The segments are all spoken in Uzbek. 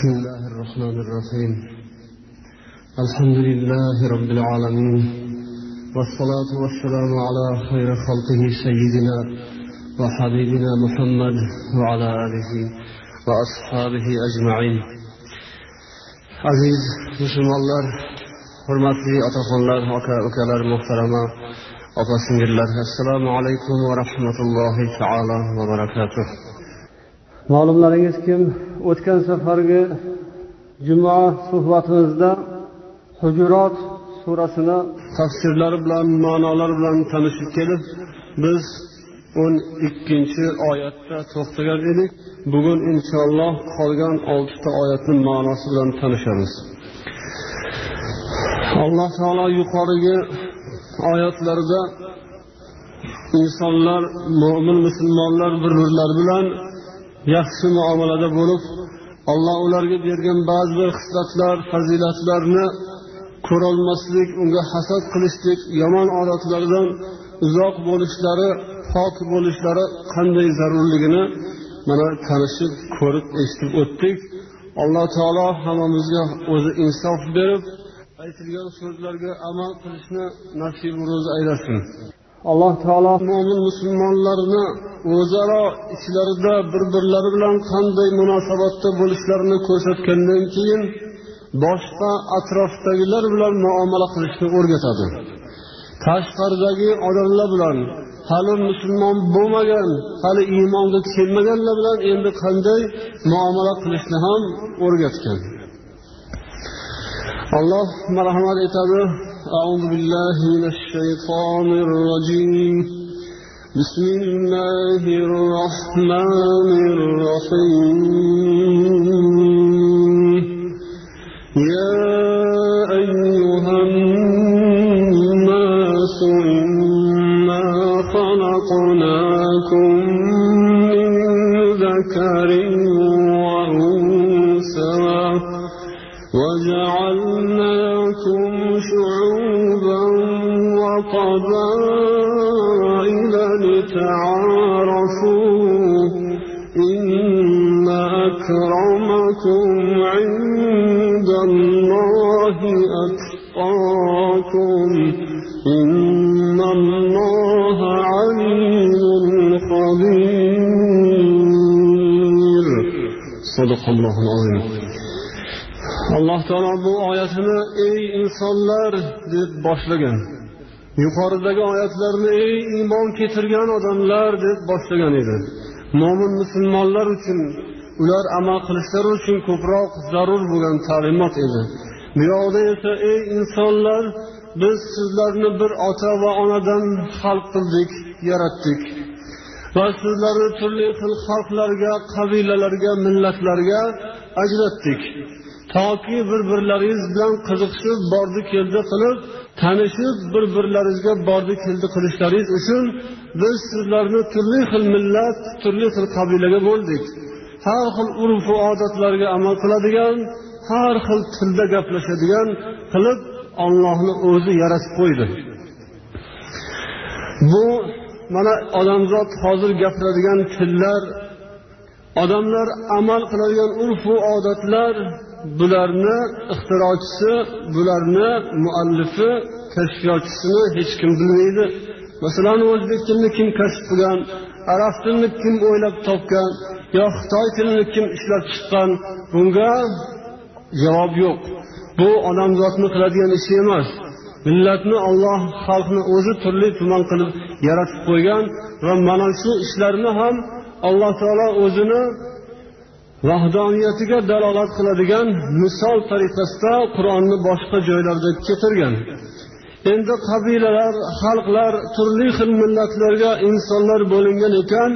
بسم الله الرحمن الرحيم الحمد لله رب العالمين والصلاة والسلام على خير خلقه سيدنا وحبيبنا محمد وعلى آله وأصحابه أجمعين عزيز مسلمانlar hurmatli otaxonlar aka ukalar muhtarama opa singillar assalomu alaykum va rahmatullohi taolo va barakatuh ma'lumlaringiz kim? O'tgan safargi juma suhbatimizda hujurot surasini tafsirlari bilan ma'nolari bilan tanishib kelib biz o'n ikkinchi oyatda to'xtagan edik. Bugun inshaalloh qolgan oltita oyatni ma'nosi bilan tanishamiz. Alloh taolo yuqorigi oyatlarda insonlar mo'min musulmonlar bir birlari bilan yaxshi muomalada bo'lib alloh ularga bergan ba'zi bir hislatlar fazilatlarni ko'rolmaslik unga hasad qilishlik yomon odatlardan uzoq bo'lishlari pok bo'lishlari qanday zarurligini mana tanishib ko'rib eshitib o'tdik. Alloh taolo hammamizga o'zi insof berib aytilgan so'zlarga amal qilishni nasib ro'zi aylasin. Alloh taolo mo'min musulmonlarni o'zaro ichlarida bir birlari bilan qanday munosabatda bo'lishlarini ko'rsatgandan keyin boshqa atrofdagilar bilan muomala qilishni o'rgatadi. Tashqaridagi odamlar bilan hali musulmon bo'lmagan hali iymonga kelmaganlar bilan endi qanday muomala qilishni ham o'rgatgan. Alloh marhamat etadi. أعوذ بالله من الشيطان الرجيم. بسم الله الرحمن الرحيم. يا أيها الناس إنا خلقناكم من ذكر وأنثى وجعلناكم شعوبا وقبائل لتعارفوا. إن أكرمكم عند الله أتقاكم. إن الله عليم خبير. صدق الله العظيم. alloh taolo bu oyatini ey insonlar deb boshlagan. Yuqoridagi oyatlarni ey iymon keltirgan odamlar deb boshlagan edi. Mo'min musulmonlar uchun ular amal qilishlari uchun ko'proq zarur bo'lgan ta'limot edi. Bu yoqda esa ey insonlar biz sizlarni bir ota va onadan xalq qildik yaratdik. Va sizlarni turli xil xalqlarga qabilalarga millatlarga ajratdik. Toki bir birlaringiz bilan qiziqishib bordi keldi qilib tanishib bir birlaringizga bordi keldi qilishlaringiz uchun biz sizlarni turli xil millat turli xil qabilaga bo'ldik. Har xil urf odatlarga amal qiladigan har xil tilda gaplashadigan qilib ollohni o'zi yaratib qo'ydi. Bu mana odamzod hozir gapiradigan tillar odamlar amal qiladigan urfu odatlar bularni ixtirochisi bularni muallifi kashfiyotchisini hech kim bilmaydi. Masalan o'zbek tilini kim kashf qilgan arab tilini kim o'ylab topgan yo xitoy tilini kim ishlab chiqqan bunga javob yo'q. Bu odamzodni qiladigan ishi emas. Millatni olloh xalqni o'zi turli tuman qilib yaratib qo'ygan va mana shu ishlarni ham alloh taolo o'zini vahdoniyatiga dalolat qiladigan misol tariqasida qur'onni boshqa joylarda keltirgan endi qabilalar xalqlar turli xil millatlarga insonlar bo'lingan ekan.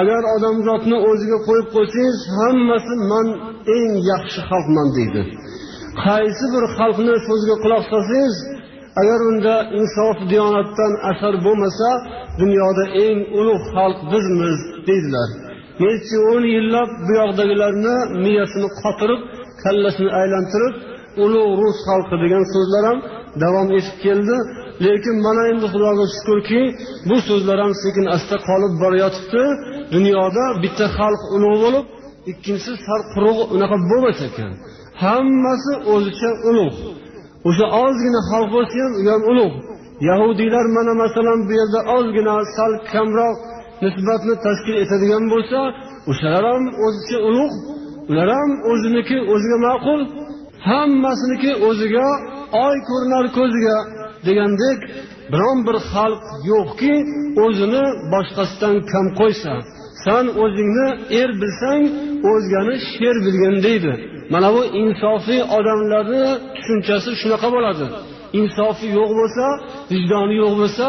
Agar odamzodni o'ziga qo'yib qo'ysangiz hammasi man eng yaxshi xalqman deydi. Qaysi bir xalqni so'ziga quloq solsangiz agar unda insof diyonatdan asar bo'lmasa dunyoda eng ulug' xalq bizmiz deydilar. Necha o'n yillab bu yoqdagilarni miyasini qotirib kallasini aylantirib ulug' rus xalqi degan so'zlar ham davom etib keldi. Lekin mana endi xudoga shukurki bu so'zlar ham sekin asta qolib borayotibdi. Dunyoda bitta xalq ulug' bo'lib ikkinchisi sal quruq unaqa bo'lmas ekan. Hammasi o'zicha ulug' o'sha ozgina xalq bo'lsa ham u ham ulug' yahudiylar mana masalan bu yerda ozgina sal kamroq nisbatni tashkil etadigan bo'lsa o'shalar ham o'zicha ulug' ular ham o'ziniki o'ziga ma'qul hammasiniki o'ziga oy ko'rinar ko'ziga degandek biron bir xalq yo'qki o'zini boshqasidan kam qo'ysa. San o'zingni er bilsang o'zgani sher bilgin deydi. Mana bu insofiy odamlarni tushunchasi shunaqa bo'ladi. Insofi yo'q bo'lsa vijdoni yo'q bo'lsa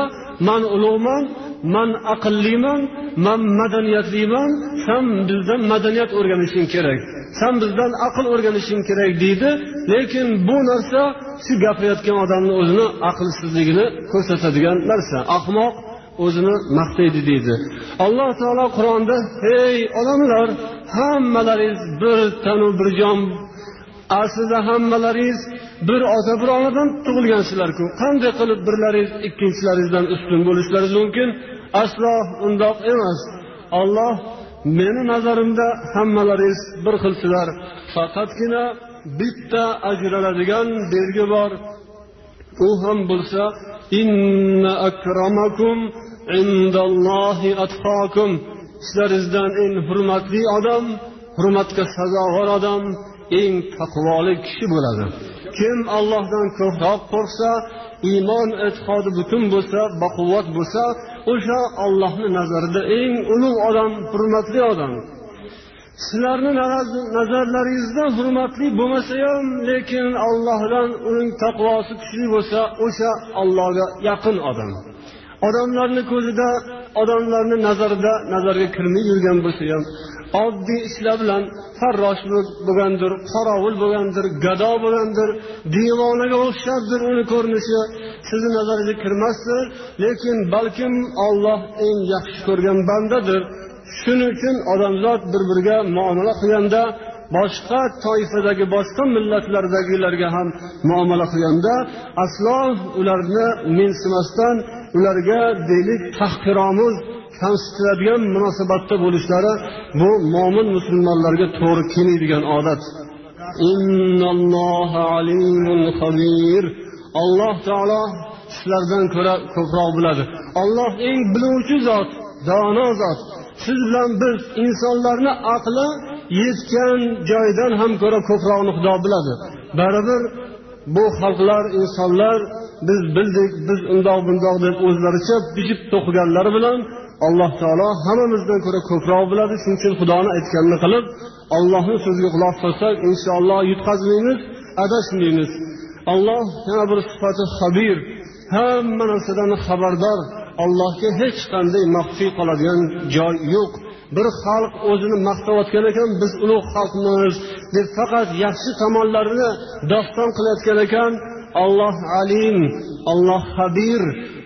man ulug'man man aqlliman man madaniyatliman san bizdan madaniyat o'rganishing kerak. San bizdan aql o'rganishing kerak deydi. Lekin bu narsa shu gapirayotgan odamni o'zini aqlsizligini ko'rsatadigan narsa. Ahmoq o'zini maqtaydi deydi. Alloh taolo qur'onda ey odamlar hammalaringiz bir tanu bir jon aslida hammalaringiz bir ota bir onadan tug'ilgansizlarku qanday qilib birlaringiz ikkinchilaringizdan ustun bo'lishlaringiz mumkin? Aslo undoq emas. Olloh meni nazarimda hammalaringiz bir xilsizlar. Faqatgina bitta ajraladigan belgi bor. U ham bo'lsa inna akramakum indallohi atqokum sizlaringizdan eng hurmatli odam hurmatga sazovor odam eng taqvoli kishi bo'ladi. Kim allohdan ko'proq qo'rqsa iymon e'tiqodi butun bo'lsa baquvvat bo'lsa o'sha ollohni nazarida eng ulug' odam hurmatli odam. Sizlarni nazarlaringizda hurmatli bo'lmasa ham lekin allohdan uning taqvosi kuchli bo'lsa o'sha allohga yaqin odam. Odamlarni ko'zida odamlarni nazarida nazarga kirmay yurgan bo'lsa ham oddiy ishlar bilan farrosh bo'lgandir qorovul bo'lgandir gado bo'lgandir devonaga o'xshabdir uni ko'rinishi. Sizni nazaringizga kirmasdir lekin balkim olloh eng yaxshi ko'rgan bandadir. Shuning uchun odamzod bir biriga muomala qilganda boshqa toifadagi boshqa millatlardagilarga ham muomala qilganda aslo ularni mensimasdan ularga deylik tahqiromuz kamsitiladigan munosabatda bo'lishlari bu mo'min musulmonlarga to'g'ri kelmaydigan odat. Alloh taolo sizlardan ko'ra ko'proq biladi. Olloh eng biluvchi zot dono zot. Siz bilan biz insonlarni aqli yetgan joydan ham ko'ra ko'proqni xudo biladi. Baribir bu xalqlar insonlar biz bildik biz undoq bundoq deb o'zlaricha bijib to'qiganlari bilan alloh taolo hammamizdan ko'ra ko'proq biladi. Shuning uchun xudoni aytganini qilib ollohni so'ziga quloq solsak inshaalloh yutqazmaymiz adashmaymiz. Olloh yana bir sifati habir hamma narsadan xabardor. Allohga hech qanday maxfiy qoladigan joy yo'q. Bir xalq o'zini maqtayotgan ekan biz ulug' xalqmiz deb faqat yaxshi tomonlarini doston qilayotgan ekan. Olloh alim olloh habir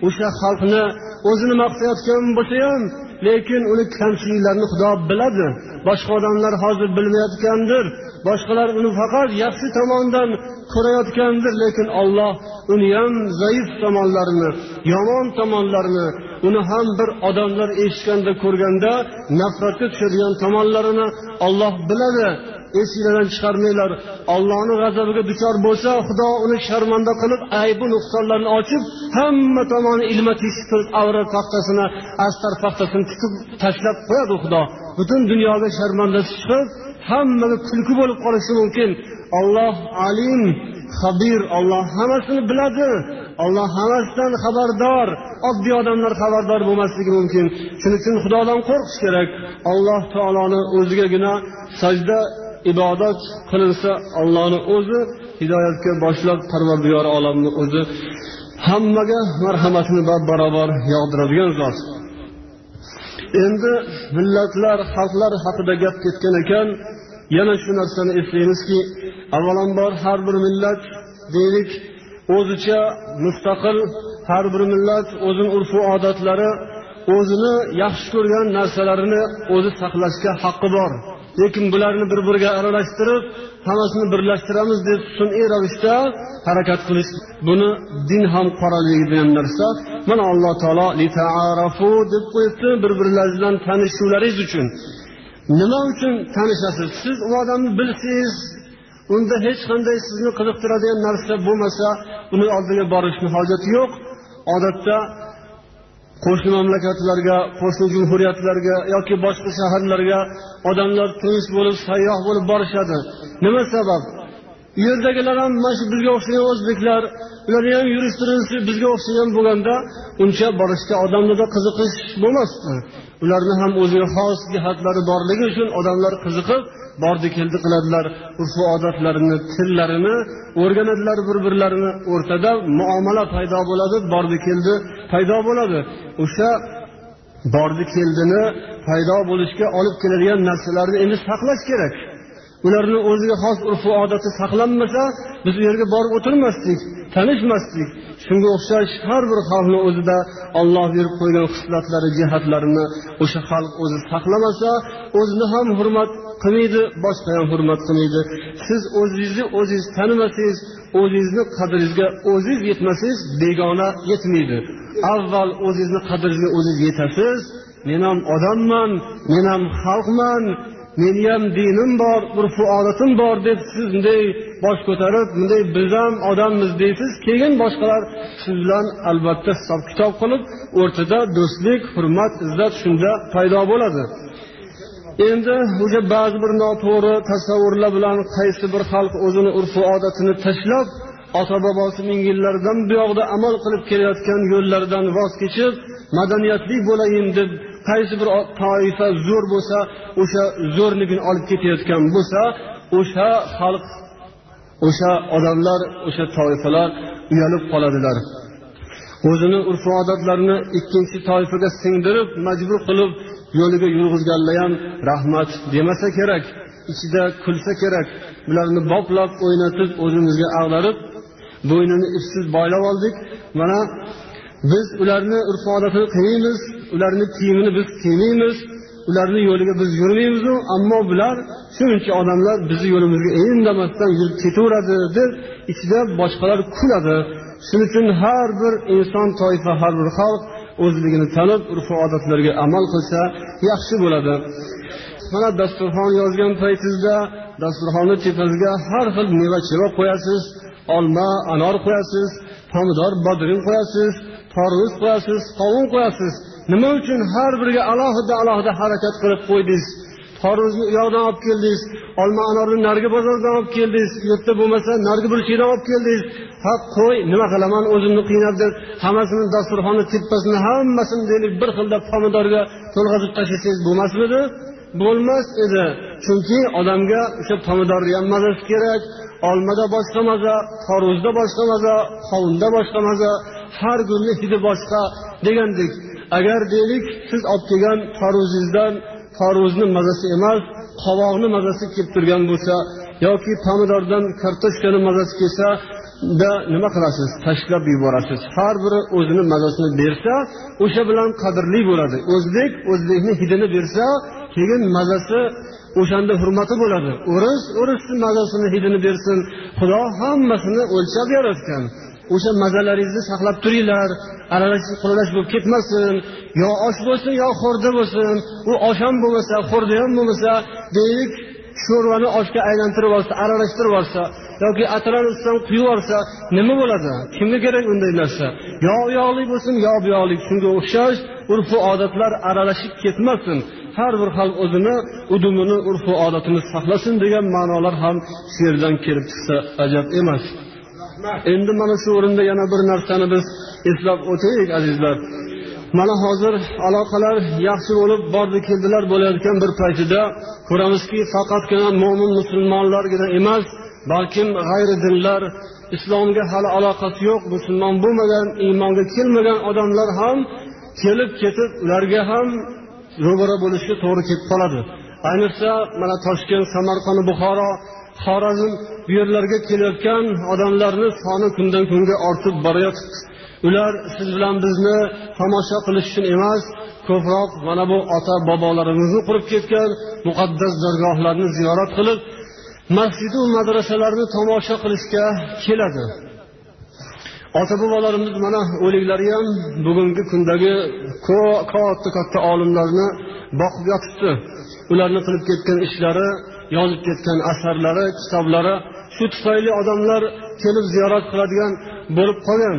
o'sha xalqni o'zini maqtayotgan bo'lsa ham lekin uni kamchiliklarini xudo biladi. Boshqa odamlar hozir bilmayotgandir boshqalar uni faqat yaxshi tomondan ko'rayotgandir lekin olloh uni ham zaif tomonlarini yomon tomonlarini uni ham bir odamlar eshitganda ko'rganda nafratga tushadigan tomonlarini olloh biladi. Esinglardan chiqarmanglar. Ollohni g'azabiga duchor bo'lsa xudo uni sharmanda qilib aybi nuqsonlarini ochib hamma tomoni ilma teshik qilib avrat paxtasini astar paxtasini tikib tashlab qo'yadi xudo. Butun dunyoga sharmandasi chiqib hammaga kulgi bo'lib qolishi mumkin. Olloh alim habir olloh hammasini biladi. Olloh hammasidan xabardor oddiy odamlar xabardor bo'lmasligi mumkin. Shuning uchun xudodan qo'rqish kerak. Alloh taoloni o'zigagina sajda ibodat qilinsa ollohni o'zi hidoyatga boshlab parvardigor olamni o'zi hammaga marhamatini barobar yog'diradigan zot. Endi millatlar xalqlar haqida gap ketgan ekan yana shu narsani eslaymizki avvalambor har bir millat deylik o'zicha mustaqil har bir millat o'zini urfu odatlari o'zini yaxshi ko'rgan narsalarini o'zi saqlashga haqqi bor. Lekin bularni bir biriga aralashtirib hammasini birlashtiramiz deb sun'iy ravishda harakat qilish. Buni din ham qoralaydigan narsa. Mana alloh taolo deb qo'yibdi bir birlaringizdan tanishuvlaringiz uchun. Nima uchun tanishasiz? Siz u odamni bilsangiz unda hech qanday sizni qiziqtiradigan narsa bo'lmasa uni oldiga borishni hojati yo'q. Odatda qo'shni mamlakatlarga qo'shni jumhuriyatlarga yoki boshqa shaharlarga odamlar turist bo'lib sayyoh bo'lib borishadi. Nima sabab? U yerdagilar ham mana shu bizga o'xshagan o'zbeklar ularni ham yurish turinisi bizga o'xshagan bo'lganda uncha borishga odamlarda qiziqish bo'lmasdi ularni ham o'ziga xos jihatlari borligi uchun odamlar qiziqib bordi keldi qiladilar. Urfu odatlarini tillarini o'rganadilar bir birlarini o'rtada muomala paydo bo'ladi bordi keldi paydo bo'ladi. O'sha bordi keldini paydo bo'lishga olib keladigan narsalarni endi saqlash kerak. Ularni o'ziga xos urfu odati saqlanmasa biz u yerga borib o'tirmasdik tanishmasdik. Shunga o'xshash har bir xalqni o'zida olloh berib qo'ygan xislatlari jihatlarini o'sha xalq o'zi saqlamasa o'zini ham hurmat qilmaydi boshqa ham hurmat qilmaydi. Siz o'zingizni o'zingiz tanimasangiz o'zingizni qadringizga o'zingiz yetmasangiz begona yetmaydi. Avval o'zingizni qadringizga o'zingiz yetasiz. Men ham odamman men ham xalqman meni ham dinim bor urfu odatim bor deb siz bunday bosh ko'tarib bunday biz ham odammiz deysiz keyin boshqalar siz bilan albatta hisob kitob qilib o'rtada do'stlik hurmat izzat shunda paydo bo'ladi. Endi o'sha ba'zi bir noto'g'ri tasavvurlar bilan qaysi bir xalq o'zini urfu odatini tashlab ota bobosi ming yillardan buyog'da amal qilib kelayotgan yo'llaridan voz kechib madaniyatli bo'layin deb qaysi bir toifa zo'r bo'lsa o'sha zo'rligini olib ketayotgan bo'lsa o'sha xalq o'sha odamlar o'sha toifalar uyalib qoladilar. O'zini urf odatlarini ikkinchi toifaga singdirib majbur qilib yo'liga yurg'izganlar ham rahmat demasa kerak ichida kulsa kerak bularni boplab o'ynatib o'zimizga ag'darib bo'ynini ipsiz boylab oldik. Mana biz ularni urf odatini qilmaymiz ularni kiyimini biz kiymaymiz ularni yo'liga biz yurmaymizu ammo bular shuncha odamlar bizni yo'limizga indamasdan yurib ketaveradi deb ichida boshqalar kuladi shuning uchun har bir inson toifa har bir xalq o'zligini tanib urf odatlarga amal qilsa yaxshi bo'ladi. Mana dasturxon yozgan paytingizda dasturxonni tepasiga har xil meva cheva qo'yasiz olma anor qo'yasiz pomidor bodring qo'yasiz tarvuz qo'yasiz qovun qo'yasiz nima uchun har biriga alohida alohida harakat qilib qo'ydingiz? Tarvuzni u yoqdan olib keldingiz olma anorni narigi bozordan olib keldingiz u yerda bo'lmasa narigi burchakdan olib keldingiz. Ha qo'y nima qilaman o'zimni qiynab deb hammasini dasturxonni tepasini hammasini deylik bir xilda pomidorga to'lg'azib tashlasangiz bo'lmasmidi? Bo'lmas edi. Chunki odamga o'sha pomidorni ham mazasi kerak olmada boshqa maza tarvuzda boshqa maza qovunda boshqa maza har gulni hidi boshqa degandek agar deylik siz olib kelgan tarvuzingizdan tarvuzni mazasi emas qovoqni mazasi kelib turgan bo'lsa yoki pomidordan kartoshkani mazasi kelsa da nima qilasiz? Tashlab yuborasiz. Har biri o'zini mazasini bersa o'sha bilan qadrli bo'ladi. O'zbek o'zbekni hidini bersa keyin mazasi o'shanda hurmati bo'ladi. O'ris o'risni mazasini hidini bersin. Xudo hammasini o'lchab yaratgan. O'sha mazalaringizni saqlab turinglar. Aralashib quralash bo'lib ketmasin. Yo osh bo'lsin yo xo'rda bo'lsin. U osh ham bo'lmasa xo'rda ham bo'lmasa deylik sho'rvani oshga aylantirib olsa aralashtirib olsa yoki atrani ustidan quyib yuborsa nima bo'ladi? Kimga kerak unday narsa? Yo u yoqlik bo'lsin yo bu yoqlik shunga o'xshash urfu odatlar aralashib ketmasin. Har bir xalq o'zini udumini urfu odatini saqlasin degan ma'nolar ham shu yerdan kelib chiqsa ajab emas. Endi mana shu o'rinda yana bir narsani biz eslab o'taylik azizlar. Mana hozir aloqalar yaxshi bo'lib bordi keldilar bo'layotgan bir paytida ko'ramizki faqatgina mo'min musulmonlargina emas balkim g'ayri dinlar islomga hali aloqasi yo'q musulmon bo'lmagan iymonga kelmagan odamlar ham kelib ketib ularga ham ro'bara bo'lishga to'g'ri kelib qoladi. Ayniqsa mana toshkent samarqand buxoro xorazm bu yerlarga kelayotgan odamlarni soni kundan kunga ortib boryapti ular siz bilan bizni tomosha qilish uchun emas ko'proq mana bu ota bobolarimizni qurib ketgan muqaddas dargohlarni ziyorat qilib masjidu madrasalarni tomosha qilishga keladi. Ota bobolarimiz mana o'liklari ham bugungi kundagi katta katta olimlarni boqib yotibdi. Ularni qilib ketgan ishlari yozib ketgan asarlari kitoblari shu tufayli odamlar kelib ziyorat qiladigan bo'lib qolgan.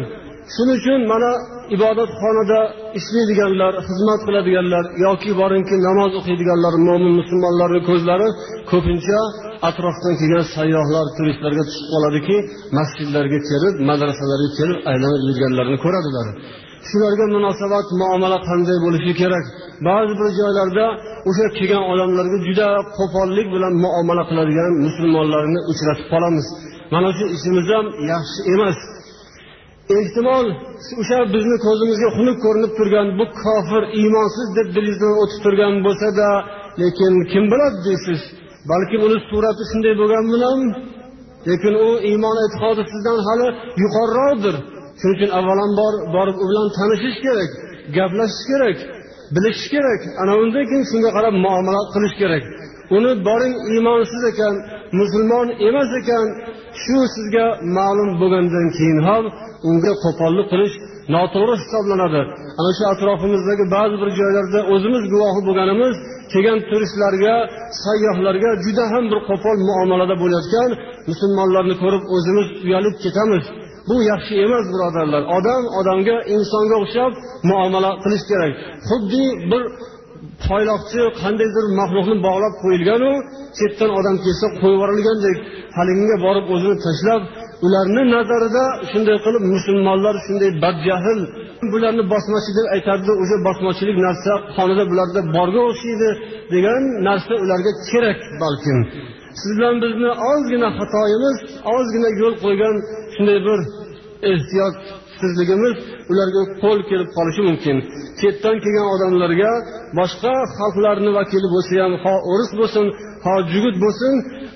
Shuning uchun mana ibodatxonada ishlaydiganlar xizmat qiladiganlar yoki boringki namoz o'qiydiganlar mo'min musulmonlarni ko'zlari ko'pincha atrofdan kelgan sayyohlar turistlarga tushib qoladiki masjidlarga kelib madrasalarga kelib aylanib yurganlarini ko'radilar. Shularga munosabat muomala qanday bo'lishi kerak? Ba'zi bir joylarda o'sha kelgan odamlarga juda qo'pollik bilan muomala qiladigan musulmonlarni uchratib qolamiz. Mana shu ishimiz ham yaxshi emas. Ehtimol o'sha bizni ko'zimizga xunuk ko'rinib turgan bu kofir iymonsiz deb dilingizdan o'tib turgan bo'lsada lekin kim biladi deysiz? Balkim uni surati shunday bo'lgan bilan lekin u iymon e'tiqodi sizdan hali yuqoriroqdir. Shuning uchun avvalambor borib u bilan tanishish kerak gaplashish kerak bilish kerak. Ana undan keyin shunga qarab muomala qilish kerak. Uni boring iymonsiz ekan musulmon emas ekan. Shu sizga ma'lum bo'lgandan keyin ham unga qo'pollik qilish noto'g'ri hisoblanadi. Ana shu atrofimizdagi ba'zi bir joylarda o'zimiz guvohi bo'lganimiz kelgan turistlarga sayyohlarga juda ham bir qo'pol muomalada bo'layotgan musulmonlarni ko'rib o'zimiz uyalib ketamiz. Bu yaxshi emas birodarlar. Odam odamga insonga o'xshab muomala qilish kerak. Xuddi bir poyloqchi qandaydir maxluqni bog'lab qo'yilganu chetdan odam kelsa qo'yib yuborilgandek haligiga borib o'zini tashlab ularni nazarida shunday qilib musulmonlar shunday badjahl. Bularni bosmachi deb aytadida o'sha bosmachilik narsa qonida bularda borga o'xshaydi degan narsa ularga kerak balkim. Siz bilan bizni ozgina xatoyimiz ozgina yo'l qo'ygan shunday bir ehtiyotsizligimiz ularga qo'l kelib qolishi mumkin. Chetdan kelgan odamlarga boshqa xalqlarni vakili bo'lsa ham ho o'ris bo'lsin ho jugut bo'lsin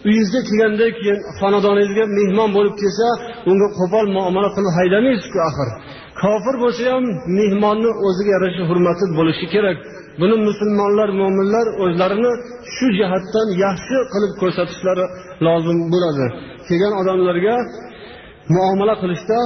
uyingizga kelgandan keyin xonadoningizga mehmon bo'lib kelsa unga qo'pol muomala qilib haydamaysiz-ku axir. Kofir bo'lsa ham mehmonni o'ziga yarasha hurmati bo'lishi kerak. Buni musulmonlar mo'minlar o'zlarini shu jihatdan yaxshi qilib ko'rsatishlari lozim bo'ladi. Kelgan odamlarga muomala qilishda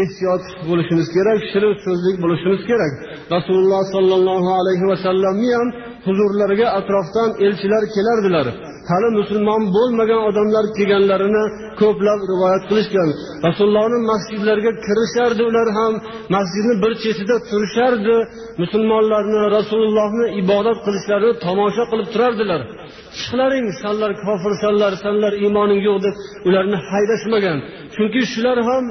ehtiyot bo'lishimiz kerak shirin so'zlik bo'lishimiz kerak. Rasululloh sollallohu alayhi vasallamni ham huzurlariga atrofdan elchilar kelardilar. Hali musulmon bo'lmagan odamlar kelganlarini ko'plab rivoyat qilishgan. Rasulullohni masjidlariga kirishardi ular ham masjidni bir chetida turishardi. Musulmonlarni rasulullohni ibodat qilishlarini tomosha qilib turardilar. Chiqlaring sanlar kofirsanlar sanlar iymoning yo'q deb ularni haydashmagan. Chunki shular ham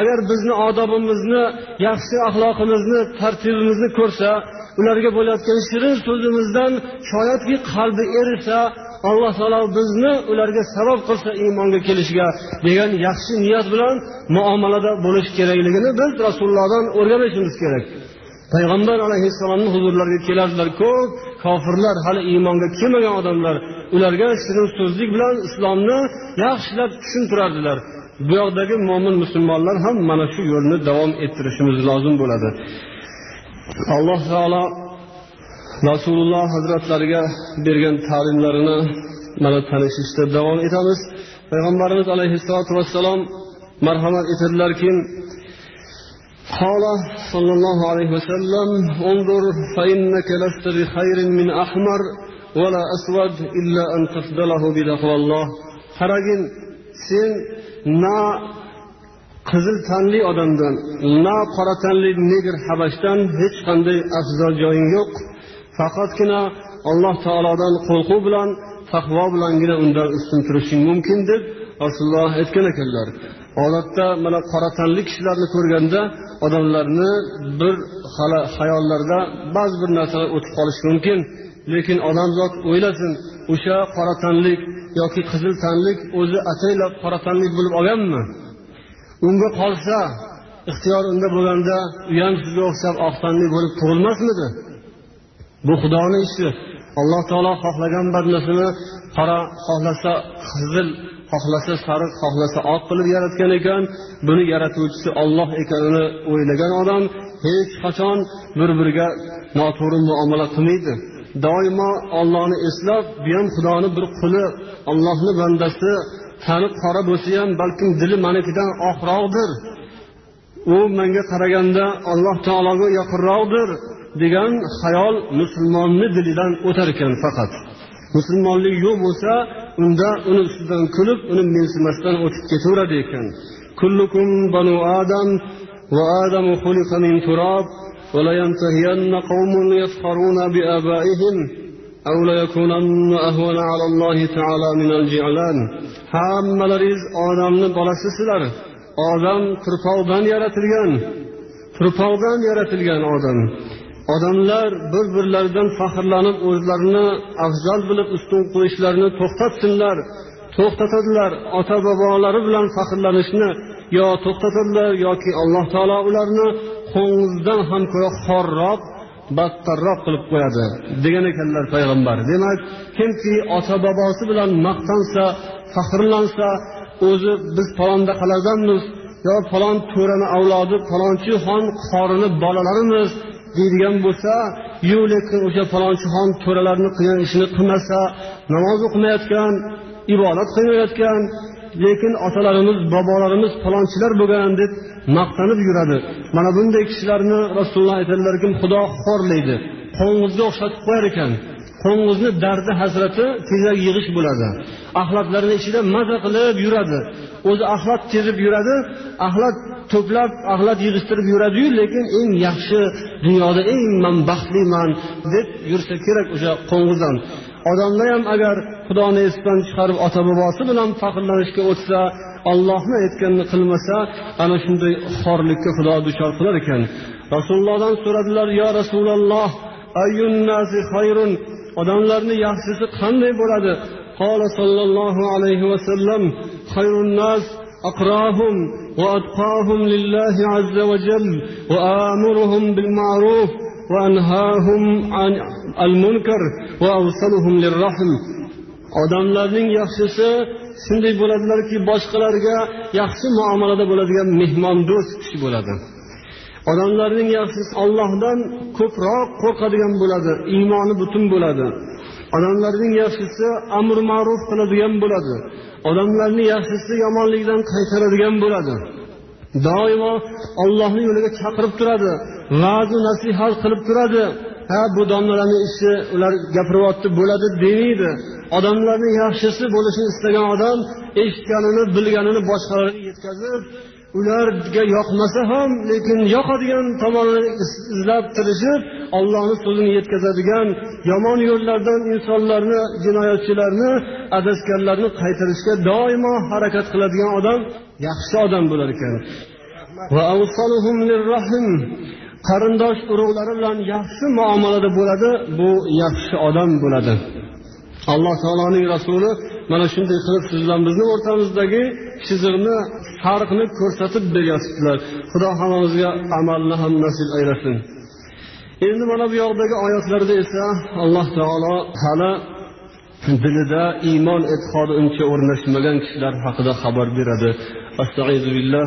agar bizni odobimizni yaxshi axloqimizni tartibimizni ko'rsa ularga bo'layotgan shirin so'zimizdan shoyatki qalbi erisa alloh taolo bizni ularga sabab qilsa iymonga kelishiga degan yaxshi niyat bilan muomalada bo'lish kerakligini biz rasulullohdan o'rganishimiz kerak. Payg'ambar alayhissalomni huzurlariga kelardilar ko'p kofirlar hali iymonga kelmagan odamlar ularga shirin so'zlik bilan islomni yaxshilab tushuntirardilar. Bu yoqdagi mo'min musulmonlar ham mana shu yo'lni davom ettirishimiz lozim bo'ladi. alloh taolo rasululloh hazratlariga bergan ta'limlarini mana tanishishda davom etamiz payg'ambarimiz alayhissalotu vassalom marhamat etadilarki قال صلى الله عليه وسلم انظر فإنك لست بخير من أحمر ولا أسود إلا أن تفضله بتقوى الله qaragin sen na qizil tanli odamdan na qora tanli negr habashdan hech qanday afzal joying yo'q. Faqatgina alloh taolodan qo'rquv bilan taqvo bilangina undan ustun turishing mumkin deb rasululloh aytgan ekanlar. Odatda mana qora tanli kishilarni ko'rganda odamlarni bir xayollarida ba'zi bir narsalar o'tib qolishi mumkin. Lekin odamzod o'ylasin o'sha qora tanlik yoki qizil tanlik o'zi ataylab qora tanlik bo'lib olganmi? Unga qolsa ixtiyor unda bo'lganda u ham sizga o'xshab oq tanli bo'lib tug'ilmasmidi? Bu xudoni ishi. Alloh taolo xohlagan bandasini qora xohlasa qizil xohlasa sariq xohlasa oq qilib yaratgan ekan. Buni yaratuvchisi olloh ekanini o'ylagan odam hech qachon bir biriga noto'g'ri muomala qilmaydi. Doimo ollohni eslab bu ham xudoni bir quli ollohni bandasi tani qora bo'lsa ham balkim dili manikidan oqroqdir u menga qaraganda alloh taologa yaqinroqdir degan xayol musulmonni dilidan o'tar ekan faqat musulmonlik yo'q bo'lsa unda uni ustidan kulib uni mensimasdan o'tib ketaveradi ekan kullukum banu adam va adamu xuliqa min turab ولينتهين قوم يفخرون بآبائهم أو ليكونن أهون على الله تعالى من الجعلان hammalaringiz odamni bolasisizlar odam turpoqdan yaratilgan turpoqdan yaratilgan odam odamlar bir birlaridan faxrlanib o'zlarini afzal bilib ustun qo'yishlarini to'xtatsinlar to'xtatadilar ota bobolari bilan faxrlanishni yo to'xtatadilar yoki alloh taolo ularni qo'ng'izdan ham ko'ra xorroq battarroq qilib qo'yadi. Degan ekanlar payg'ambar. Demak kimki ota bobosi bilan maqtansa faxrlansa o'zi biz palonda falondaqalardanmiz yo falon to'rani avlodi falonchi xon qorini bolalarimiz deydigan bo'lsa yu lekin o'sha falonchi xon to'ralarni qilgan ishini qilmasa namoz o'qimayotgan ibodat qilmayotgan lekin otalarimiz bobolarimiz falonchilar bo'lgan deb maqtanib yuradi. Mana bunday kishilarni rasululloh aytadilarki xudo xo'rlaydi. Qo'ng'izga o'xshatib qo'yar ekan. Qo'ng'izni dardi hasrati tezak yig'ish bo'ladi. Axlatlarni ichida maza qilib yuradi. O'zi axlat kezib yuradi axlat to'plab axlat yig'ishtirib yuradiyu lekin eng yaxshi dunyoda eng man baxtliman deb yursa kerak o'sha qo'ng'izdan. Odamlar ham agar xudoni esdan chiqarib ota bobosi bilan faxrlanishga o'tsa ollohni aytganini qilmasa ana shunday xorlikka xudo duchor qilar ekan rasulullohdan so'radilar yo rasululloh odamlarni yaxshisi qanday bo'ladi قال صلى الله عليه وسلم خير الناس أقراهم وأتقاهم لله عز وجل وآمرهم بالمعروف وأنهاهم عن المنكر وأوصلهم للرحم odamlarning yaxshisi shunday bo'ladilarki boshqalarga yaxshi muomalada bo'ladigan mehmondo'st kishi bo'ladi. Odamlarning yaxshisi ollohdan ko'proq qo'rqadigan bo'ladi iymoni butun bo'ladi. Odamlarning yaxshisi amr ma'ruf qiladigan bo'ladi. Odamlarni yaxshisi yomonlikdan qaytaradigan bo'ladi. Doimo ollohni yo'liga chaqirib turadi va'zu nasihat qilib turadi. Ha bu domlalarni ishi ular gapiryapti bo'ladi demaydi odamlarni yaxshisi bo'lishini istagan odam eshitganini bilganini boshqalarga yetkazib ularga yoqmasa ham lekin yoqadigan tomonini izlab tirishib ollohni so'zini yetkazadigan yomon yo'llardan insonlarni jinoyatchilarni adashganlarni qaytarishga doimo harakat qiladigan odam yaxshi odam bo'lar ekan. Qarindosh urug'lari bilan yaxshi muomalada bo'ladi bu yaxshi odam bo'ladi. Alloh taoloning rasuli mana shunday qilib siz bilan bizni o'rtamizdagi chiziqni farqni ko'rsatib beryaptilar xudo hammamizga amalni ham nasib aylasin. Endi mana bu yoqdagi oyatlarda esa alloh taolo hali dilida iymon e'tiqodi uncha o'rnashmagan kishilar haqida xabar beradi. Astaizu billah.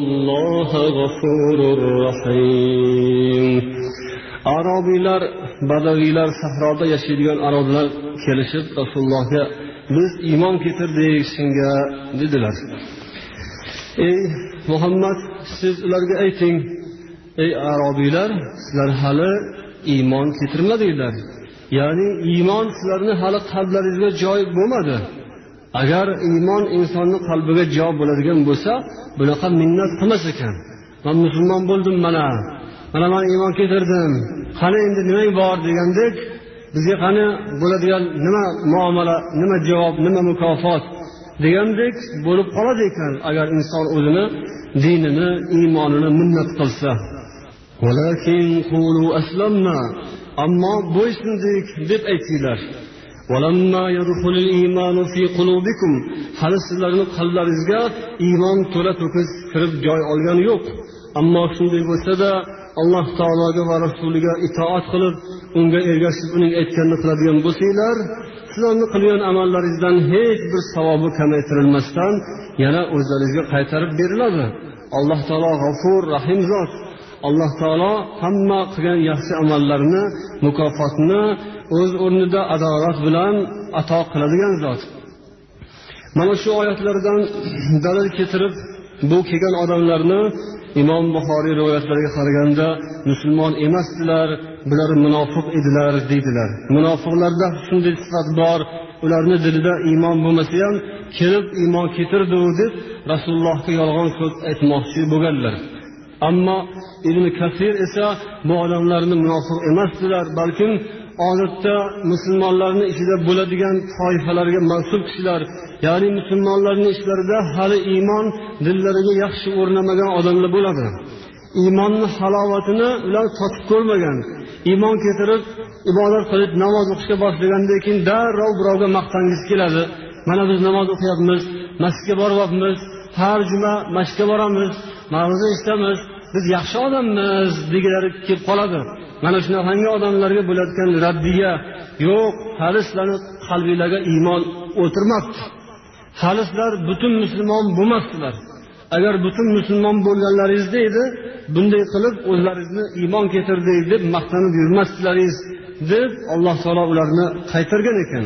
الله غفور رحيم arobiylar badaviylar sahroda yashaydigan aroblar kelishib rasulullohga biz iymon keltirdik senga dedilar ey muhammad siz ularga ayting ey arobiylar sizlar hali iymon keltirmadinglar ya'ni iymon sizlarni hali qalblaringizga joy bo'lmadi Agar iymon insonni qalbiga javob bo'ladigan bo'lsa bunaqa minnat qilmas ekan. Man musulmon bo'ldim mana. Mana man iymon keltirdim. Qani endi nimang bor? degandek bizga qani bo'ladigan nima muomala nima javob nima mukofot? degandek bo'lib qoladi ekan agar inson o'zini dinini iymonini minnat qilsa. Ammo bo'ysundik deb aytinglar. Hali sizlarni qalblaringizga iymon to'la to'kis kirib joy olgani yo'q. Ammo shunday bo'lsada alloh taologa va rasuliga itoat qilib unga ergashib uning aytganini qiladigan bo'lsanglar sizlarni qilgan amallaringizdan hech bir savobi kamaytirilmasdan yana o'zlaringizga qaytarib beriladi. Alloh taolo g'afur rahim zot. Alloh taolo hamma qilgan yaxshi amallarni mukofotni o'z o'rnida adolat bilan ato qiladigan zot. Mana shu oyatlardan dalil keltirib bu kelgan odamlarni imom buxoriy rivoyatlariga qaraganda musulmon emasdilar bular munofiq edilar deydilar. Munofiqlarda shunday sifat bor ularni dilida iymon bo'lmasa ham kelib iymon keltirdi deb rasulullohga yolg'on so'z aytmoqchi bo'lganlar. Ammo ibn kasir esa bu odamlarni munofiq emasdilar balkim odatda musulmonlarni ichida bo'ladigan toifalarga mansub kishilar ya'ni musulmonlarni ichlarida hali iymon dillariga yaxshi o'rnamagan odamlar bo'ladi. Iymonni halovatini ular totib ko'rmagan. Iymon keltirib ibodat qilib namoz o'qishga boshlagandan keyin darrov birovga maqtangisi keladi. Mana biz namoz o'qiyapmiz masjidga boryapmiz har juma masjidga boramiz ma'ruza eshitamiz biz yaxshi odammiz degilari kelib qoladi. Mana shunaqangi odamlarga bo'layotgan raddiya? Yo'q hali sizlarni qalbinglarga iymon o'tirmabdi. Hali sizlar butun musulmon bo'lmasdilar. Agar butun musulmon bo'lganlaringizda edi bunday qilib o'zlaringizni iymon keltirdik deb maqtanib yurmasdilaringiz deb alloh taolo ularni qaytargan ekan.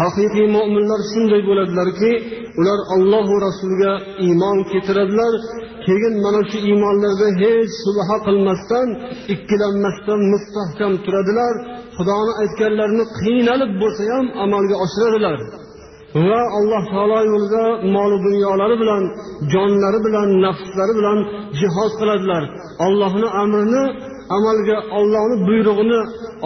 Haqiqiy mo'minlar shunday bo'ladilarki ular ollohu rasuliga iymon keltiradilar. Keyin mana shu iymonlarda hech subha qilmasdan ikkilanmasdan mustahkam turadilar. Xudoni aytganlarini qiynalib bo'lsa ham amalga oshiradilar. Va alloh taolo yo'lida moli dunyolari bilan jonlari bilan nafslari bilan jihod qiladilar. Ollohni amrini amalga ollohni buyrug'ini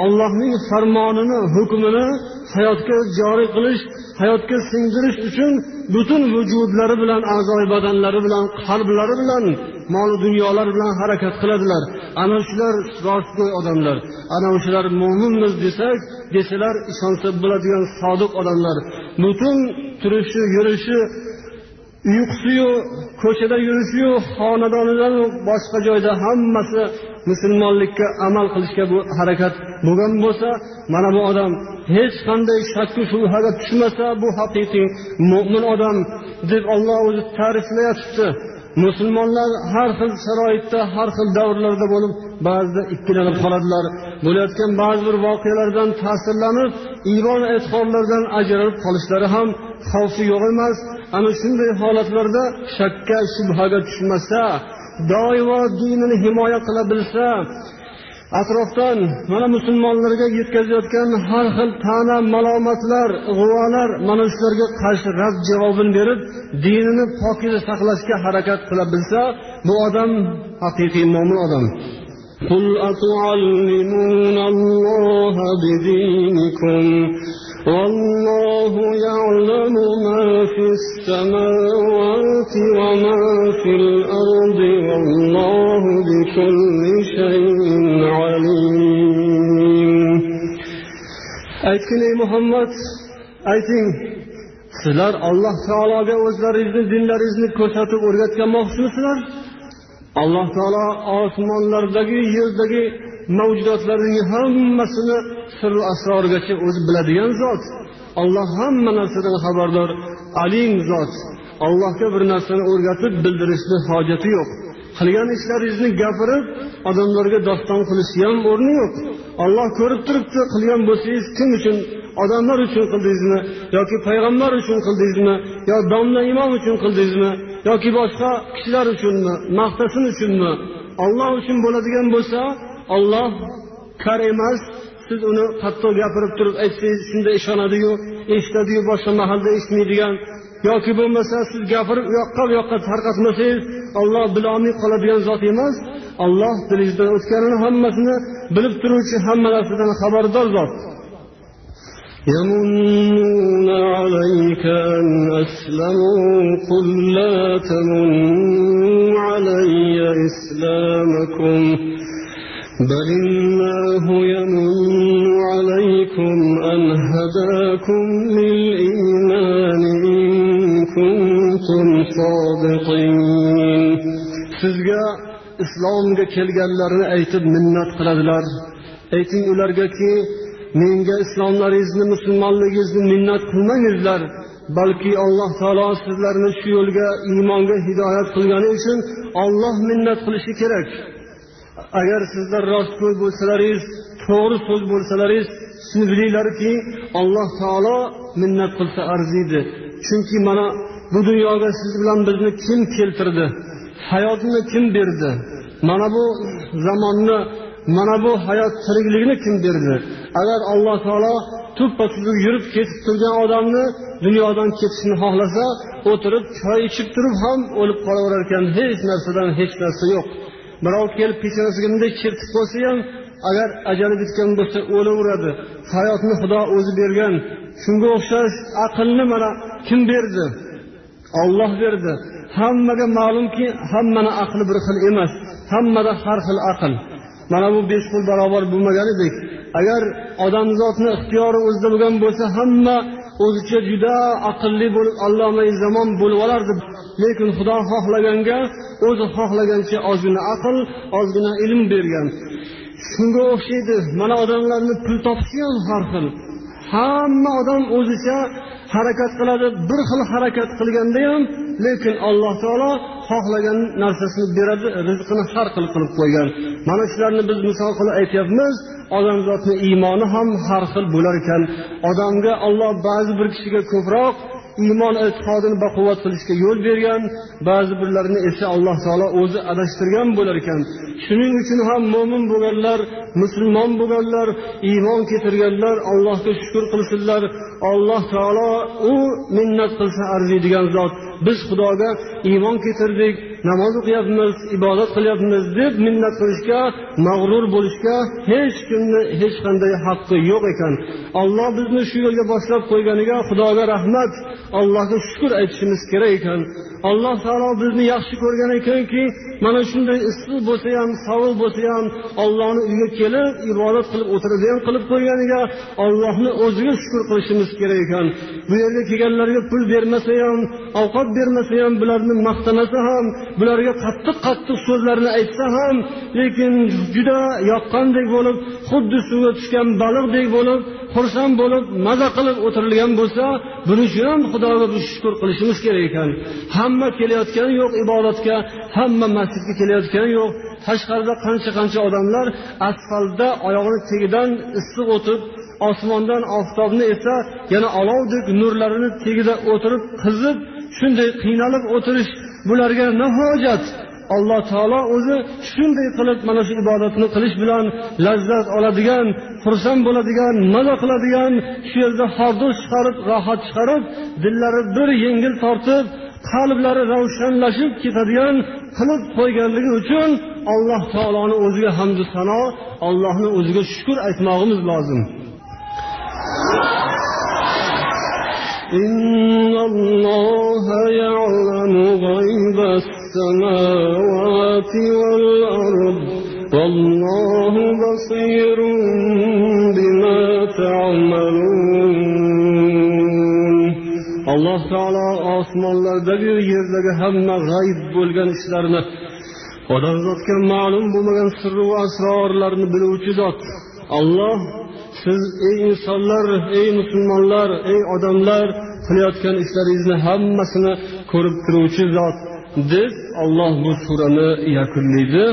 ollohning farmonini hukmini hayotga joriy qilish hayotga singdirish uchun butun vujudlari bilan a'zoyi badanlari bilan qalblari bilan mol dunyolar bilan harakat qiladilar. Ana shular rostgo'y odamlar. Ana o'shalar mo'minmiz desak desalar ishonsa bo'ladigan sodiq odamlar. Butun turishi yurishi uyqusiyu ko'chada yurishiyu xonadonidan boshqa joyda hammasi musulmonlikka amal qilishga bu harakat bo'lgan bo'lsa mana bu odam hech qanday shakku shubhaga tushmasa bu haqiqiy mo'min odam deb olloh o'zi ta'riflayatibdi musulmonlar har xil sharoitda har xil davrlarda bo'lib ba'zida ikkilanib qoladilar. Bo'layotgan ba'zi bir voqealardan ta'sirlanib iymon e'tiqodlardan ajralib qolishlari ham xavfi yo'q emas. Ana shunday holatlarda shakka shubhaga tushmasa doimo dinini himoya qila bilsa atrofdan mana musulmonlarga yetkazayotgan har xil ta'na malomatlar g'uvolar mana shularga qarshi rad javobini berib dinini pokiza saqlashga harakat qila bilsa bu odam haqiqiy mo'min odam قل أتعلمون الله بدينكم والله يعلم ما في السماوات وما في الأرض والله بكل شيء عليم. أيتكني محمد أيتين سلر الله تعالى بأوزر إذن دينلر إذن كوساتو قرية كما خصوصنا الله تعالى آسمانلردagi yerdagi mavjudotlarning hammasini sir asrorigacha o'zi biladigan zot. Olloh hamma narsadan xabardor alim zot. Allohga bir narsani o'rgatib bildirishni hojati yo'q. Qilgan ishlaringizni gapirib odamlarga doston qilishni ham o'rni yo'q. Olloh ko'rib turibdi qilgan bo'lsangiz kim uchun? Odamlar uchun qildingizmi? Yoki payg'ambar uchun qildingizmi? Yo domla imom uchun qildingizmi? Yoki boshqa kishilar uchunmi? Maqtasin uchunmi? Olloh uchun bo'ladigan bo'lsa olloh kar emas siz uni qattiq gapirib turib aytsangiz shunda ishonadiyu eshitadiyu boshqa mahalda eshitmaydigan yoki bo'lmasa siz gapirib u yoqqa bu yoqqa tarqatmasangiz olloh bilolmay qoladigan zot emas olloh dilingizdan o'tganini hammasini bilib turuvchi hamma narsadan xabardor zot يمنون عليك أن أسلموا قل لا تمنوا علي إسلامكم بل الله يمن عليكم أن هداكم للإيمان إن كنتم صادقين sizga islomga kelganlarni aytib minnat qiladilar ayting ulargaki menga islomlaringizni musulmonligingizni minnat qilmangizlar balki alloh taolo sizlarni shu yo'lga iymonga hidoyat qilgani uchun olloh minnat qilishi kerak Agar sizlar rostgo'y bo'lsalaringiz to'g'ri so'z bo'lsalaringiz shuni bilinglarki alloh taolo minnat qilsa arziydi. Chunki mana bu dunyoga siz bilan bizni kim keltirdi? Hayotni kim berdi? Mana bu zamonni mana bu hayot tirikligini kim berdi? Agar alloh taolo tuppa tuzuk yurib ketib turgan odamni dunyodan ketishni xohlasa o'tirib choy ichib turib ham o'lib qolaverar ekan hech narsadan hech narsa yo'q. Birov kelib peshonasiga bunday chertib qo'ysa ham agar ajali bitgan bo'lsa o'laveradi. Hayotni xudo o'zi bergan. Shunga o'xshash aqlni mana kim berdi? Olloh berdi. Hammaga ma'lumki hammani aqli bir xil emas hammada har xil aql. Mana bu besh qo'l barobar bo'lmaganidek agar odamzodni ixtiyori o'zida bo'lgan bo'lsa hamma o'zicha juda aqlli bo'lib allomai zamon bo'lib olardi lekin xudo xohlaganga o'zi xohlagancha ozgina aql ozgina ilm bergan. Shunga o'xshaydi mana odamlarni pul topishi ham har xil. Hamma odam o'zicha harakat qiladi bir xil harakat qilganda ham lekin alloh taolo xohlagan narsasini beradi rizqini har xil qilib qo'ygan. Mana shularni biz misol qilib aytyapmiz odamzodni iymoni ham har xil bo'lar ekan. Odamga olloh ba'zi bir kishiga ko'proq iymon e'tiqodini baquvvat qilishga yo'l bergan ba'zi birlarini esa alloh taolo o'zi adashtirgan bo'lar ekan. Shuning uchun ham mo'min bo'lganlar musulmon bo'lganlar iymon keltirganlar allohga shukur qilsinlar. Alloh taolo u minnat qilsa arziydigan zot. Biz xudoga iymon keltirdik namoz o'qiyapmiz ibodat qilyapmiz deb minnat qilishga mag'rur bo'lishga hech kimni hech qanday haqqi yo'q ekan. Olloh bizni shu yo'lga boshlab qo'yganiga xudoga rahmat allohga shukur aytishimiz kerak ekan. Alloh taolo bizni yaxshi ko'rgan ekanki mana shunday issiq bo'lsa ham sovuq bo'lsa ham ollohni uyiga kelib ibodat qilib o'tiradigan qilib qo'yganiga ollohni o'ziga shukur qilishimiz kerak ekan. Bu yerga kelganlarga pul bermasa ham ovqat bermasa ham bularni maqtamasa ham bularga qattiq qattiq so'zlarni aytsa ham lekin juda yoqqandek bo'lib xuddi suvga tushgan baliqdek bo'lib xursand bo'lib maza qilib o'tirilgan bo'lsa buning uchun ham xudoga biz shukur qilishimiz kerak ekan. Hamma kelayotgani yo'q ibodatga hamma masjidga kelayotgani yo'q. Tashqarida qancha qancha odamlar asfaltda oyog'ini tagidan issiq o'tib osmondan oftobni esa yana olovdek nurlarini tagida o'tirib qizib shunday qiynalib o'tirish bularga na hojat. Alloh taolo o'zi shunday qilib mana shu ibodatni qilish bilan lazzat oladigan xursand bo'ladigan maza qiladigan shu yerda hordiq chiqarib rohat chiqarib dillari bir yengil tortib qalblari ravshanlashib ketadigan qilib qo'yganligi uchun alloh taoloni o'ziga hamdu sano allohni o'ziga shukur aytmog'imiz lozim إن الله يعلم غيب السماوات والأرض والله بصير بما تعملون alloh taolo osmonlardagi yerdagi hamma g'ayb bo'lgan ishlarni odamzodga ma'lum bo'lmagan sirru asrorlarni biluvchi zot olloh siz ey insonlar ey musulmonlar ey odamlar qilayotgan ishlaringizni hammasini ko'rib turuvchi zot deb olloh bu surani yakunlaydi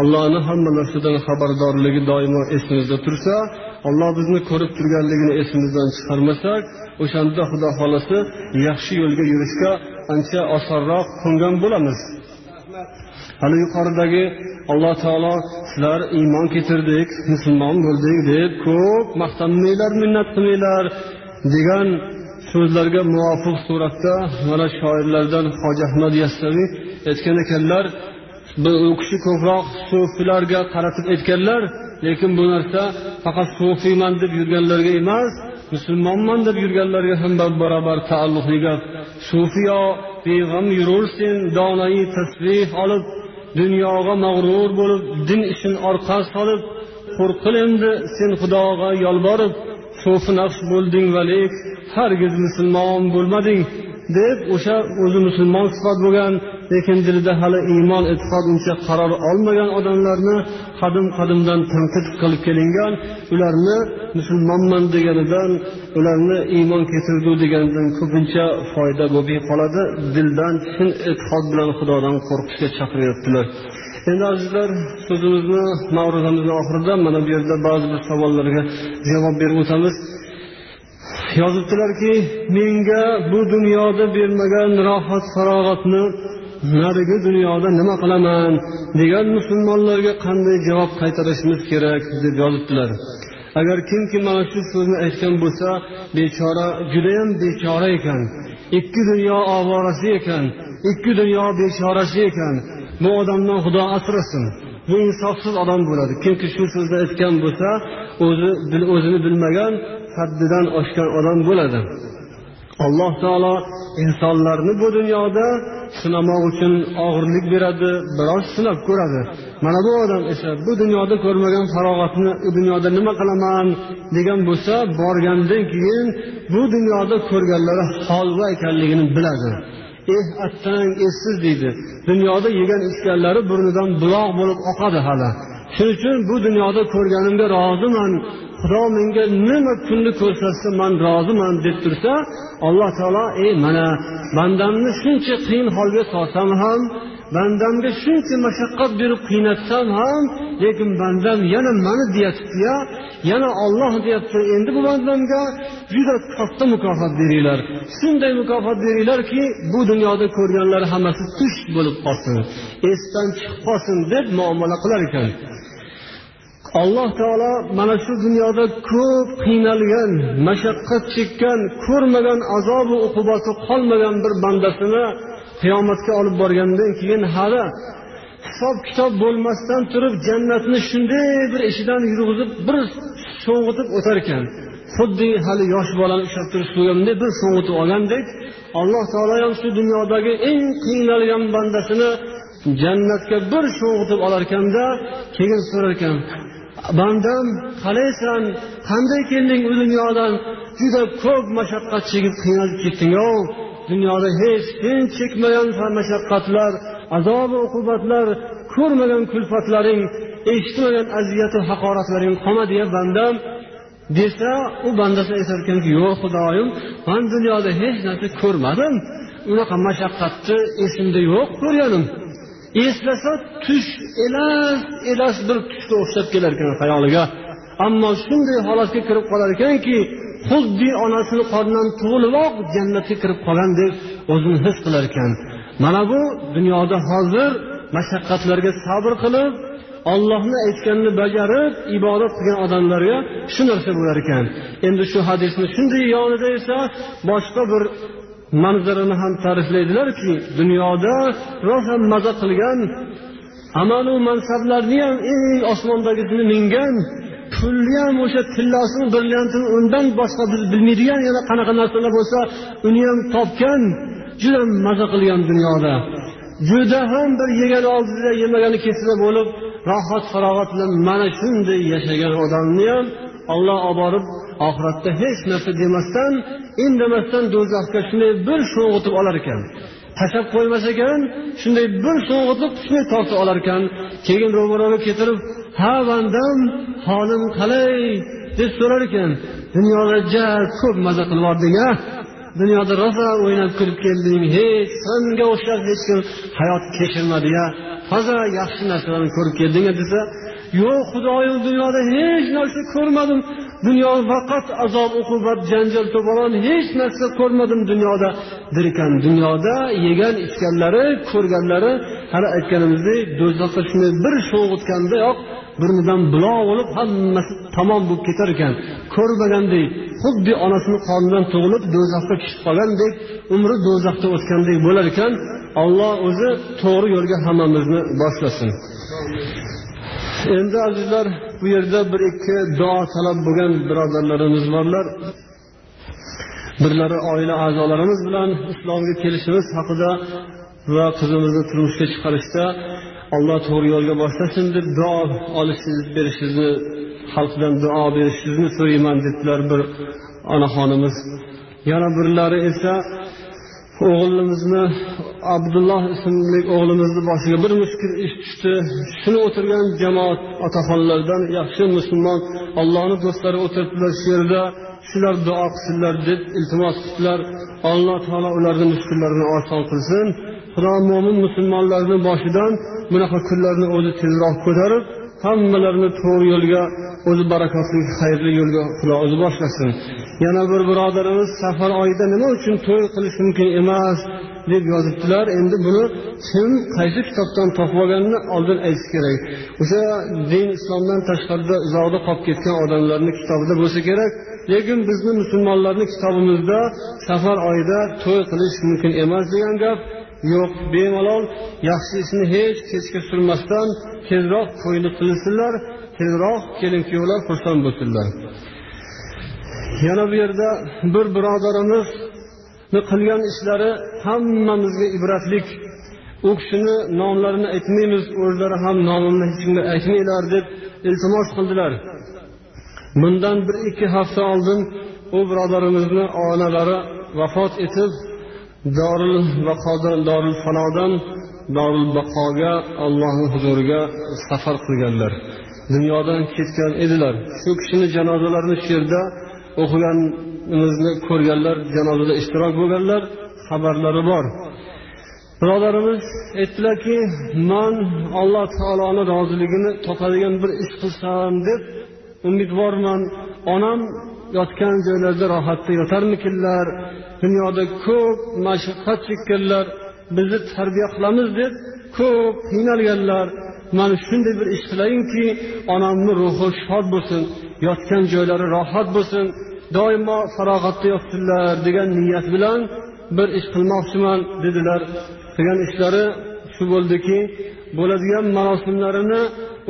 Allohni hamma narsadan xabardorligi doimo esimizda tursa olloh bizni ko'rib turganligini esimizdan chiqarmasak o'shanda xudo xohlasa yaxshi yo'lga yurishga ancha osonroq qo'ngan bo'lamiz. Hali yuqoridagi alloh taolo sizlar iymon keltirdik musulmon bo'ldik deb ko'p maqtanmanglar minnat qilmanglar degan so'zlarga muvofiq suratda mana shoirlardan hoji ahmad yassaviy aytgan ekanlar u kishi ko'proq sufilarga qaratib aytganlar lekin bu narsa faqat sufiyman deb yurganlarga emas musulmonman deb yurganlarga ham barobar taalluqli gap. Sufiyo beg'am yurursen donai tasbeh olib dunyoga mag'rur bo'lib din ishin orqa solib qo'rqil endi sen xudoga yolborib sufi naqsh bo'lding valik hargiz musulmon bo'lmading deb o'sha o'zi musulmon sifat bo'lgan lekin dilida hali iymon e'tiqod uncha qaror olmagan odamlarni qadim qadimdan tanqid qilib kelingan ularni musulmonman deganidan ularni iymon keltirdi deganidan ko'pincha foyda bo'lmay qoladi. Dildan chin e'tiqod bilan xudodan qo'rqishga chaqiryaptilar endi azizlar so'zimizni ma'ruzamizni oxirida mana bu yerda ba'zi bir savollarga javob berib o'tamiz. Yozibdilarki menga bu dunyoda bermagan rohat farog'atni narigi dunyoda nima qilaman degan musulmonlarga qanday javob qaytarishimiz kerak deb yozibdilar. Agar kimki mana shu so'zni aytgan bo'lsa bechora judayam bechora ekan. Ikki dunyo ovorasi ekan ikki dunyo bechorasi ekan. Bu odamdan xudo asrasin. Bu insofsiz odam bo'ladi. Kimki shu so'zni aytgan bo'lsa o'zi o'zini bilmagan haddidan oshgan odam bo'ladi. Alloh taolo insonlarni bu dunyoda sinamoq uchun og'irlik beradi biroz sinab ko'radi. Mana bu odam esa bu dunyoda ko'rmagan farog'atni u dunyoda nima qilaman? degan bo'lsa borgandan keyin bu dunyoda ko'rganlari holva ekanligini biladi. Eh attang eh, essiz deydi. Dunyoda yegan ichganlari burnidan buloq bo'lib oqadi hali shuning uchun bu dunyoda ko'rganimga roziman. Xudo menga nima kunni ko'rsatsa man roziman deb tursa alloh taolo ey mana bandamni shuncha qiyin holga solsam ham bandamga shuncha mashaqqat berib qiynatsam ham lekin bandam yana mani deyatibdiya yana olloh deyapti. Endi bu bandamga juda katta mukofot beringlar. Shunday mukofot beringlarki bu dunyoda ko'rganlari hammasi tush bo'lib qolsin esdan chiqib qolsin deb muomala qilar ekan. Alloh taolo mana shu dunyoda ko'p qiynalgan mashaqqat chekkan ko'rmagan azobu uqubati qolmagan bir bandasini qiyomatga olib borgandan keyin hali hisob kitob bo'lmasdan turib jannatni shunday bir eshigidan yurg'izib bir sho'ng'itib o'tar ekan. Xuddi hali yosh bolani ushlab turib bunday bir sho'ng'itib olgandek alloh taolo ham shu dunyodagi eng qiynalgan bandasini jannatga bir sho'ng'itib olarkanda keyin so'rar ekan bandam qalaysan qanday kelding u dunyodan? Juda ko'p mashaqqat chekib qiynalib ketdingov dunyoda hech sen chekmagan mashaqqatlar azobi uqubatlar ko'rmagan kulfatlaring eshitmagan aziyatu haqoratlaring qolmadiya bandam! Desa u bandasi aytarkanki yo'q xudoyim man dunyoda hech narsa ko'rmadim. Unaqa mashaqqatni esimda yo'q ko'rganim. Eslasa tush elas elas bir tushga o'xshab kelar ekan xayoliga. Ammo shunday holatga kirib qolar ekanki xuddi onasini qornidan tug'iliboq jannatga kirib qolgandek o'zini his qilar ekan. Mana bu dunyoda hozir mashaqqatlarga sabr qilib ollohni aytganini bajarib ibodat qilgan odamlarga shu narsa bo'lar ekan. Endi shu hadisni shunday yonida esa boshqa bir manzarani ham ta'riflaydilarki dunyoda rosa maza qilgan amalu mansablarni ham eng osmondagisini mingan pulni ham o'sha tillasini brilliantini undan boshqa biz bilmaydigan yana qanaqa narsalar bo'lsa uni ham topgan juda maza qilgan dunyoda. Juda ham bir yegani oldida yemagani kesida bo'lib rohat farog'at bilan mana shunday yashagan odamni ham olloh olib borib oxiratda hech narsa demasdan indamasdan do'zaxga shunday bir sho'ng'itib olar ekan. Tashlab qo'ymas ekan shunday bir sho'ng'itib shunday tortib olar ekan. Keyin ro'baroga keltirib ha bandam holim qalay? deb so'rar ekan. Dunyoda ja ko'p maza qilib yubording a dunyoda rosa o'ynab kulib kelding hech senga o'xshab hech kim hayot kechirmadiya toza yaxshi narsalarni ko'rib kelding desa yo'q xudoyim dunyoda hech narsa ko'rmadim. Dunyo faqat azob uqubat janjal to'polon hech narsa ko'rmadim dunyoda. Der ekan dunyoda yegan ichganlari ko'rganlari hali aytganimizdek do'zaxda shunday bir sho'ng'itgandayoq burnidan buloq bo'lib hammasi tamom bo'lib ketar ekan. Ko'rmagandek xuddi onasini qornidan tug'ilib do'zaxga tushib qolgandek umri do'zaxda o'tgandek bo'lar ekan. Olloh o'zi to'g'ri yo'lga hammamizni boshlasin. Endi azizlar bu yerda bir ikki duo talab bo'lgan birodarlarimiz borlar. Birlari oila a'zolarimiz bilan islomga kelishimiz haqida va qizimizni turmushga chiqarishda alloh to'g'ri yo'lga boshlasin deb duo olishingiz berishingizni xalqdan duo berishingizni so'rayman dedilar bir onaxonimiz. Yana birlari esa o'g'limizni abdulloh ismli o'g'limizni boshiga bir mushkul ish tushdi. Shuni o'tirgan jamoat otaxonlardan yaxshi musulmon allohni do'stlari o'tiribdilar shu yerda. Shular duo qilsinlar deb iltimos qildilar alloh taolo ularni mushkullarini oson qilsin. Xudo mo'min musulmonlarni boshidan bunaqa kunlarni o'zi tezroq ko'tarib hammalarini to'g'ri yo'lga o'zi barakotli xayrli yo'lga xudo o'zi boshlasin yana bir birodarimiz safar oyida nima uchun to'y qilish mumkin emas deb yozibdilar. Endi buni kim qaysi kitobdan topib olganini oldin aytish kerak. O'sha din islomdan tashqarida uzoqda qolib ketgan odamlarni kitobida bo'lsa kerak. Lekin bizni musulmonlarni kitobimizda safar oyida to'y qilish mumkin emas degan gap yo'q. Bemalol yaxshi ishni hech kechga surmasdan tezroq to'yni qilsinlar. Tezroq kelin kuyovlar xursand bo'lsinlar. Yana bu yerda bir birodarimizni qilgan ishlari hammamizga ibratlik. U kishini nomlarini aytmaymiz o'zlari ham nomimni hech kimga aytmanglar deb iltimos qildilar. Bundan bir ikki hafta oldin u birodarimizni onalari vafot etib dorul vaqodan dorul falodan dorul baqoga allohni huzuriga safar qilganlar. Dunyodan ketgan edilar. Shu kishini janozalarini shu yerda o'qiganimizni ko'rganlar janozada ishtirok bo'lganlar xabarlari bor. Birodarimiz aytdilarki man alloh taoloni roziligini topadigan bir ish qilsam deb umidvorman. Onam yotgan joylarida rohatda yotarmikinlar? Dunyoda ko'p mashaqqat chekkanlar bizni tarbiya qilamiz deb ko'p qiynalganlar. Mana shunday bir ish qilayinki onamni ruhi shod bo'lsin yotgan joylari rohat bo'lsin doimo farog'atda yotsinlar degan niyat bilan bir ish qilmoqchiman dedilar. Qilgan ishlari shu bo'ldiki bo'ladigan marosimlarini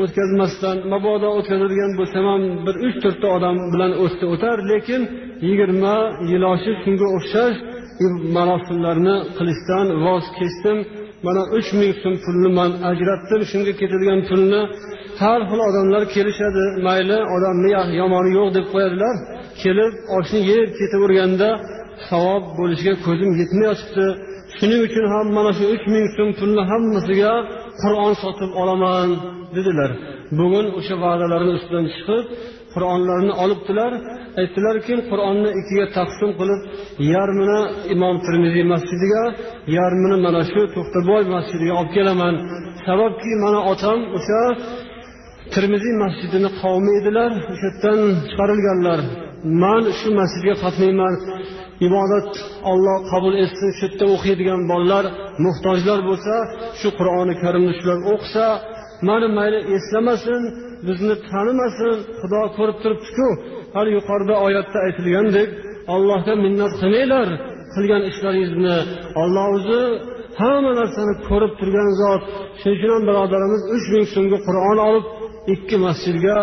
o'tkazmasdan mabodo o'tkazadigan bo'lsam ham bir uch to'rtta odam bilan o'tsa o'tar lekin yigirma yiloshi shunga o'xshash marosimlarni qilishdan voz kechdim mana uch ming so'm pulni man ajratdim shunga ketadigan pulni. Har xil odamlar kelishadi mayli odamni yomoni yo'q deb qo'yadilar. Kelib oshni yeb ketaverganda savob bo'lishiga ko'zim yetmayotibdi shuning uchun ham mana shu uch ming so'm pulni hammasiga qur'on sotib olaman dedilar. Bugun o'sha va'dalarini ustidan chiqib qur'onlarni olibdilar aytdilarki qur'onni ikkiga taqsim qilib yarmini imom termiziy masjidiga yarmini mana shu to'xtaboy masjidiga olib kelaman. Sababki mana otam o'sha termiziy masjidini qavmi edilar o'sha yerdan chiqarilganlar. Man shu masjidga qatnayman. Ibodat olloh qabul etsin shu yerda o'qiydigan bolalar muhtojlar bo'lsa shu qur'oni karimni shular o'qisa mani mayli eslamasin bizni tanimasin xudo ko'rib turibdiku. Hali yuqorida oyatda aytilgandek allohga minnat qilmanglar qilgan ishlaringizni. Olloh o'zi hamma narsani ko'rib turgan zot. Shuning uchun ham birodarimiz uch ming so'mga qur'on olib ikki masjidga